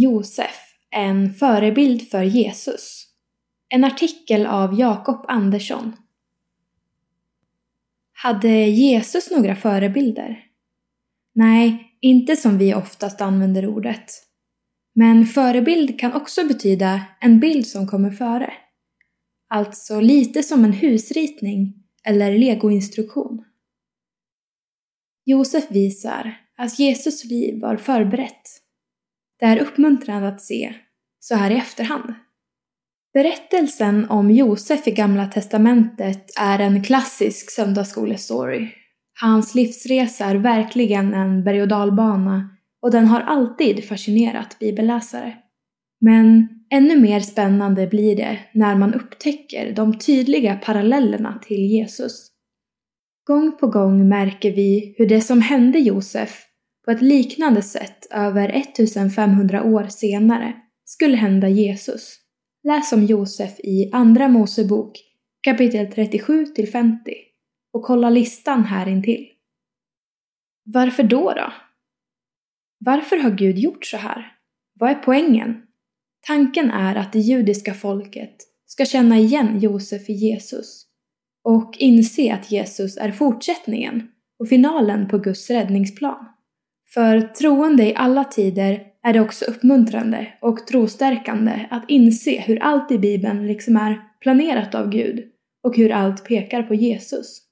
Josef, en förebild för Jesus. En artikel av Jakob Andersson. Hade Jesus några förebilder? Nej, inte som vi oftast använder ordet. Men förebild kan också betyda en bild som kommer före. Alltså lite som en husritning eller legoinstruktion. Josef visar att Jesus liv var förberett. Det är uppmuntrande att se, så här i efterhand. Berättelsen om Josef i Gamla Testamentet är en klassisk söndagsskolestory. Hans livsresa är verkligen en berg och dalbana och den har alltid fascinerat bibelläsare. Men ännu mer spännande blir det när man upptäcker de tydliga parallellerna till Jesus. Gång på gång märker vi hur det som hände Josef på ett liknande sätt över 1500 år senare skulle hända Jesus. Läs om Josef i Andra Mosebok kapitel 37 50 och kolla listan här intill. Varför då då? Varför har Gud gjort så här? Vad är poängen? Tanken är att det judiska folket ska känna igen Josef i Jesus och inse att Jesus är fortsättningen och finalen på Guds räddningsplan. För troende i alla tider är det också uppmuntrande och trostärkande att inse hur allt i Bibeln liksom är planerat av Gud och hur allt pekar på Jesus.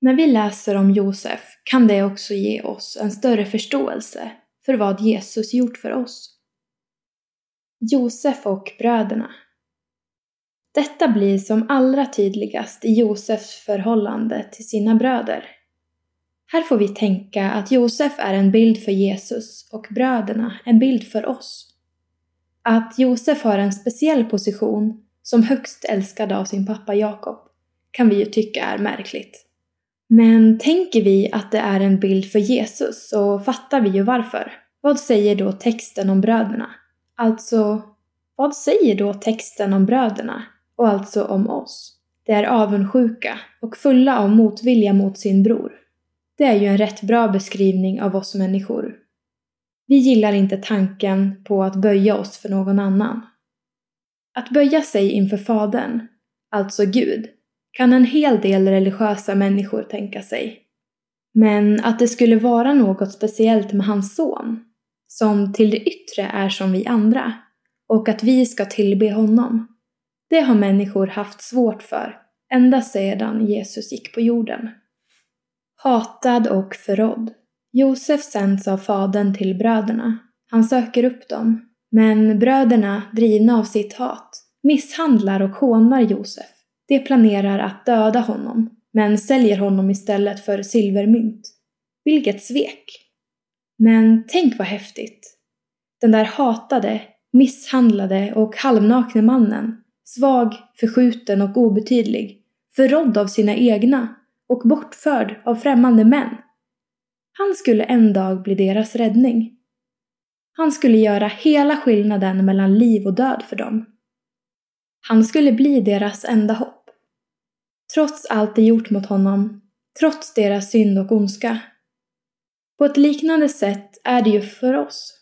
När vi läser om Josef kan det också ge oss en större förståelse för vad Jesus gjort för oss. Josef och bröderna Detta blir som allra tydligast i Josefs förhållande till sina bröder. Här får vi tänka att Josef är en bild för Jesus och bröderna en bild för oss. Att Josef har en speciell position som högst älskad av sin pappa Jakob kan vi ju tycka är märkligt. Men tänker vi att det är en bild för Jesus så fattar vi ju varför. Vad säger då texten om bröderna? Alltså, vad säger då texten om bröderna och alltså om oss? Det är avundsjuka och fulla av motvilja mot sin bror. Det är ju en rätt bra beskrivning av oss människor. Vi gillar inte tanken på att böja oss för någon annan. Att böja sig inför Fadern, alltså Gud, kan en hel del religiösa människor tänka sig. Men att det skulle vara något speciellt med hans son, som till det yttre är som vi andra, och att vi ska tillbe honom, det har människor haft svårt för ända sedan Jesus gick på jorden. Hatad och förrådd. Josef sänds av fadern till bröderna. Han söker upp dem, men bröderna, drivna av sitt hat, misshandlar och hånar Josef de planerar att döda honom, men säljer honom istället för silvermynt. Vilket svek! Men tänk vad häftigt! Den där hatade, misshandlade och halvnakne mannen, svag, förskjuten och obetydlig, förrådd av sina egna och bortförd av främmande män. Han skulle en dag bli deras räddning. Han skulle göra hela skillnaden mellan liv och död för dem. Han skulle bli deras enda hopp. Trots allt de gjort mot honom, trots deras synd och ondska. På ett liknande sätt är det ju för oss.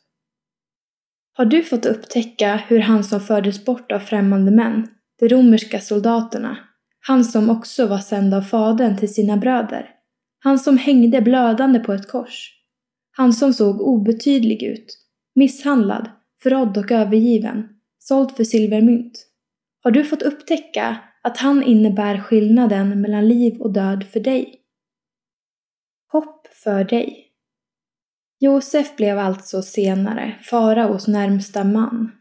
Har du fått upptäcka hur han som fördes bort av främmande män, de romerska soldaterna, han som också var sänd av fadern till sina bröder, han som hängde blödande på ett kors, han som såg obetydlig ut, misshandlad, förrådd och övergiven, såld för silvermynt. Har du fått upptäcka att han innebär skillnaden mellan liv och död för dig. Hopp för dig. Josef blev alltså senare faraos närmsta man.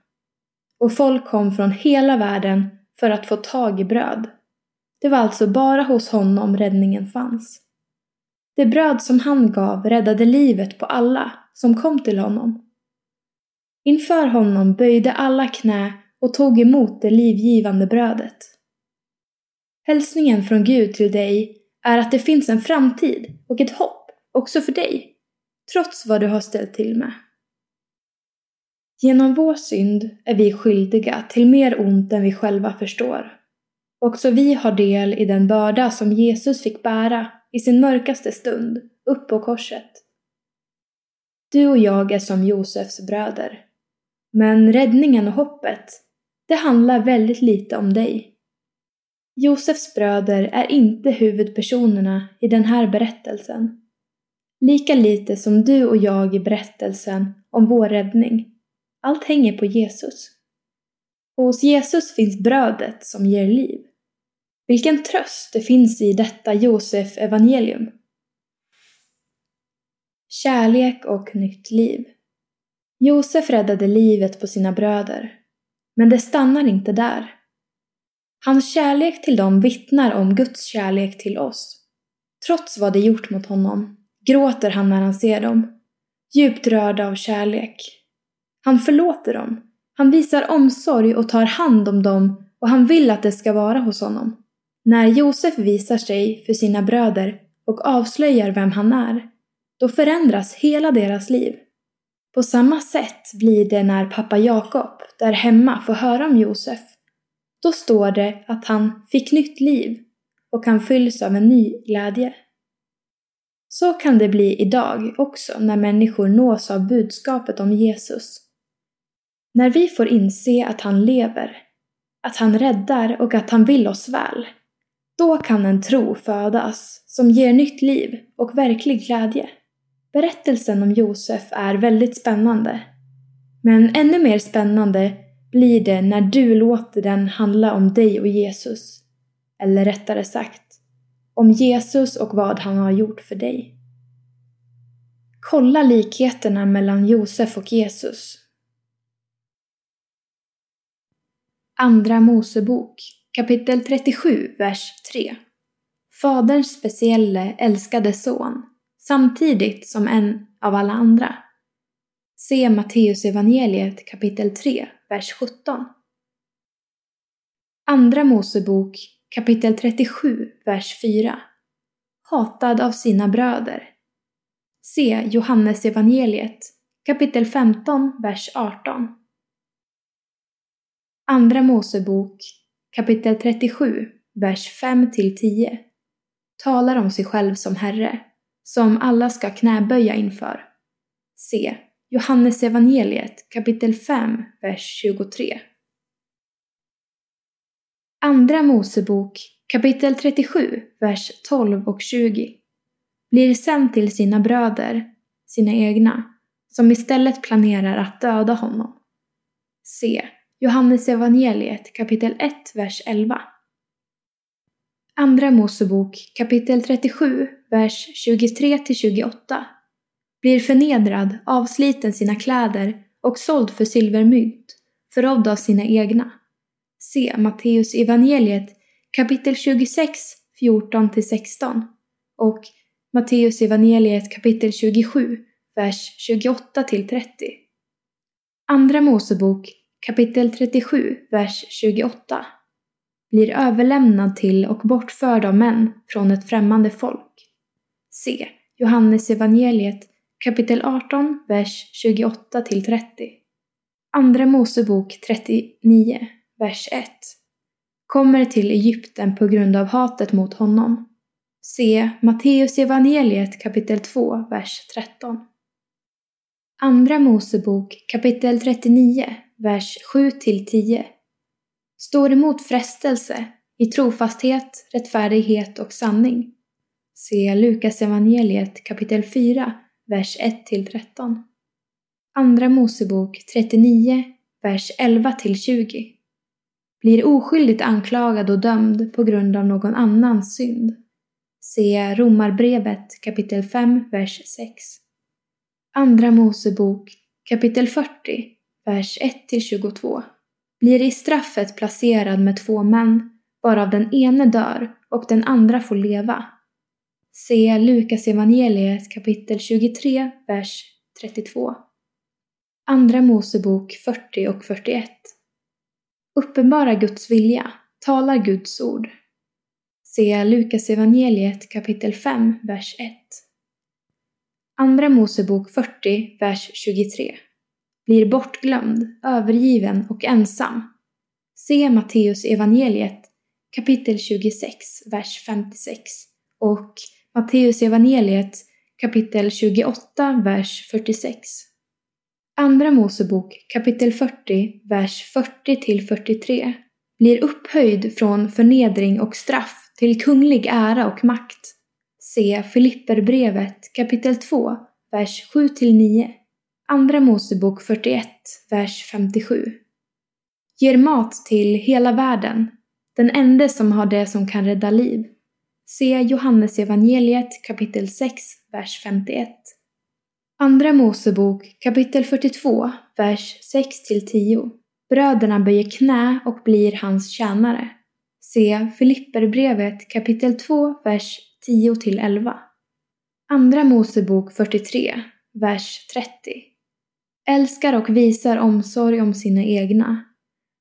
Och folk kom från hela världen för att få tag i bröd. Det var alltså bara hos honom räddningen fanns. Det bröd som han gav räddade livet på alla som kom till honom. Inför honom böjde alla knä och tog emot det livgivande brödet. Hälsningen från Gud till dig är att det finns en framtid och ett hopp också för dig, trots vad du har ställt till med. Genom vår synd är vi skyldiga till mer ont än vi själva förstår. Också vi har del i den börda som Jesus fick bära i sin mörkaste stund, upp på korset. Du och jag är som Josefs bröder. Men räddningen och hoppet, det handlar väldigt lite om dig. Josefs bröder är inte huvudpersonerna i den här berättelsen. Lika lite som du och jag i berättelsen om vår räddning. Allt hänger på Jesus. Och hos Jesus finns brödet som ger liv. Vilken tröst det finns i detta Josef evangelium. Kärlek och nytt liv. Josef räddade livet på sina bröder. Men det stannar inte där. Hans kärlek till dem vittnar om Guds kärlek till oss. Trots vad de gjort mot honom gråter han när han ser dem, djupt rörda av kärlek. Han förlåter dem, han visar omsorg och tar hand om dem och han vill att det ska vara hos honom. När Josef visar sig för sina bröder och avslöjar vem han är, då förändras hela deras liv. På samma sätt blir det när pappa Jakob där hemma får höra om Josef. Då står det att han fick nytt liv och han fylls av en ny glädje. Så kan det bli idag också när människor nås av budskapet om Jesus. När vi får inse att han lever, att han räddar och att han vill oss väl, då kan en tro födas som ger nytt liv och verklig glädje. Berättelsen om Josef är väldigt spännande. Men ännu mer spännande blir det när du låter den handla om dig och Jesus. Eller rättare sagt, om Jesus och vad han har gjort för dig. Kolla likheterna mellan Josef och Jesus. Andra Mosebok kapitel 37, vers 3. Faderns specielle älskade son, samtidigt som en av alla andra. Se Matteus evangeliet kapitel 3, vers 17. Andra Mosebok kapitel 37, vers 4. Hatad av sina bröder. Se Johannes evangeliet kapitel 15, vers 18. Andra Mosebok kapitel 37, vers 5-10 talar om sig själv som Herre, som alla ska knäböja inför. Se Johannes evangeliet kapitel 5, vers 23. Andra Mosebok kapitel 37, vers 12 och 20 blir sänd till sina bröder, sina egna, som istället planerar att döda honom. Se Johannes evangeliet kapitel 1, vers 11. Andra Mosebok kapitel 37, vers 23-28 blir förnedrad, avsliten sina kläder och såld för silvermynt, förrådd av sina egna. Se Matteus evangeliet kapitel 26, 14-16 och Matteus evangeliet kapitel 27, vers 28-30. Andra Mosebok kapitel 37, vers 28 blir överlämnad till och bortförd av män från ett främmande folk. Se Johannes evangeliet kapitel 18, vers 28 30. Andra Mosebok 39, vers 1 kommer till Egypten på grund av hatet mot honom. Se Matteus evangeliet kapitel 2, vers 13. Andra Mosebok kapitel 39, vers 7-10 står emot frestelse i trofasthet, rättfärdighet och sanning. Se Lukas evangeliet kapitel 4, vers 1-13. Andra Mosebok 39, vers 11-20 blir oskyldigt anklagad och dömd på grund av någon annans synd. Se Romarbrevet kapitel 5, vers 6. Andra Mosebok kapitel 40, vers 1-22 blir i straffet placerad med två män, varav den ene dör och den andra får leva. Se Lukas evangeliet kapitel 23, vers 32. Andra Mosebok 40 och 41. Uppenbara Guds vilja, talar Guds ord. Se Lukas evangeliet kapitel 5, vers 1. Andra Mosebok 40, vers 23. Blir bortglömd, övergiven och ensam. Se Matteus evangeliet kapitel 26, vers 56 och Matteus evangeliet kapitel 28, vers 46. Andra Mosebok kapitel 40, vers 40 43 blir upphöjd från förnedring och straff till kunglig ära och makt. Se Filipperbrevet kapitel 2, vers 7-9. Andra Mosebok 41, vers 57. Ger mat till hela världen, den enda som har det som kan rädda liv. Se Johannes evangeliet kapitel 6, vers 51. Andra Mosebok kapitel 42, vers 6-10. Bröderna böjer knä och blir hans tjänare. Se Filipperbrevet kapitel 2, vers 10-11. Andra Mosebok 43, vers 30. Älskar och visar omsorg om sina egna.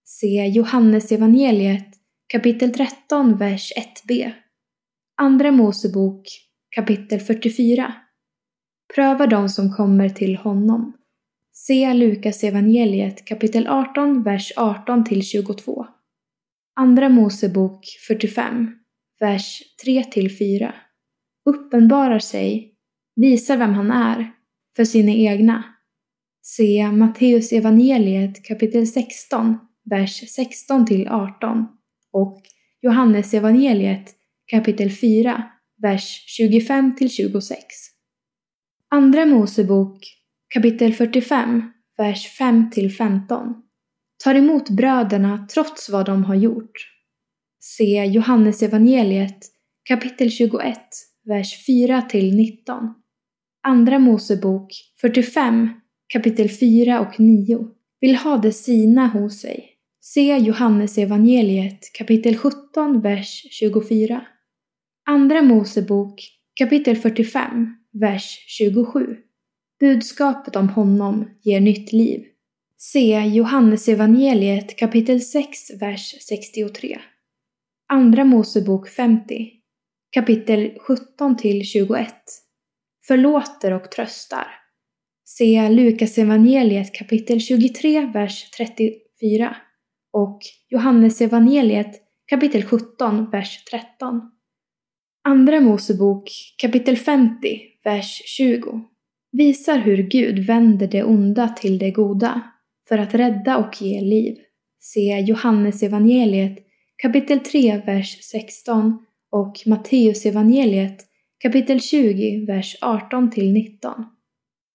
Se Johannes evangeliet kapitel 13, vers 1b. Andra Mosebok kapitel 44. Pröva de som kommer till honom. Se Lukas evangeliet kapitel 18, vers 18 till 22. Andra Mosebok 45, vers 3 till 4. Uppenbarar sig, visar vem han är, för sina egna. Se Matteus evangeliet kapitel 16, vers 16 till 18 och Johannes evangeliet kapitel 4, vers 25 till 26. Andra Mosebok kapitel 45, vers 5 till 15 tar emot bröderna trots vad de har gjort. Se Johannes evangeliet kapitel 21, vers 4 till 19. Andra Mosebok 45, kapitel 4 och 9 vill ha det sina hos sig. Se Johannes evangeliet kapitel 17, vers 24. Andra Mosebok kapitel 45, vers 27. Budskapet om honom ger nytt liv. Se Johannes evangeliet kapitel 6, vers 63. Andra Mosebok 50, kapitel 17 till 21. Förlåter och tröstar. Se Lukas evangeliet kapitel 23, vers 34 och Johannes evangeliet kapitel 17, vers 13. Andra Mosebok kapitel 50, vers 20 visar hur Gud vänder det onda till det goda för att rädda och ge liv. Se Johannes evangeliet kapitel 3, vers 16 och Matteus evangeliet kapitel 20, vers 18 till 19.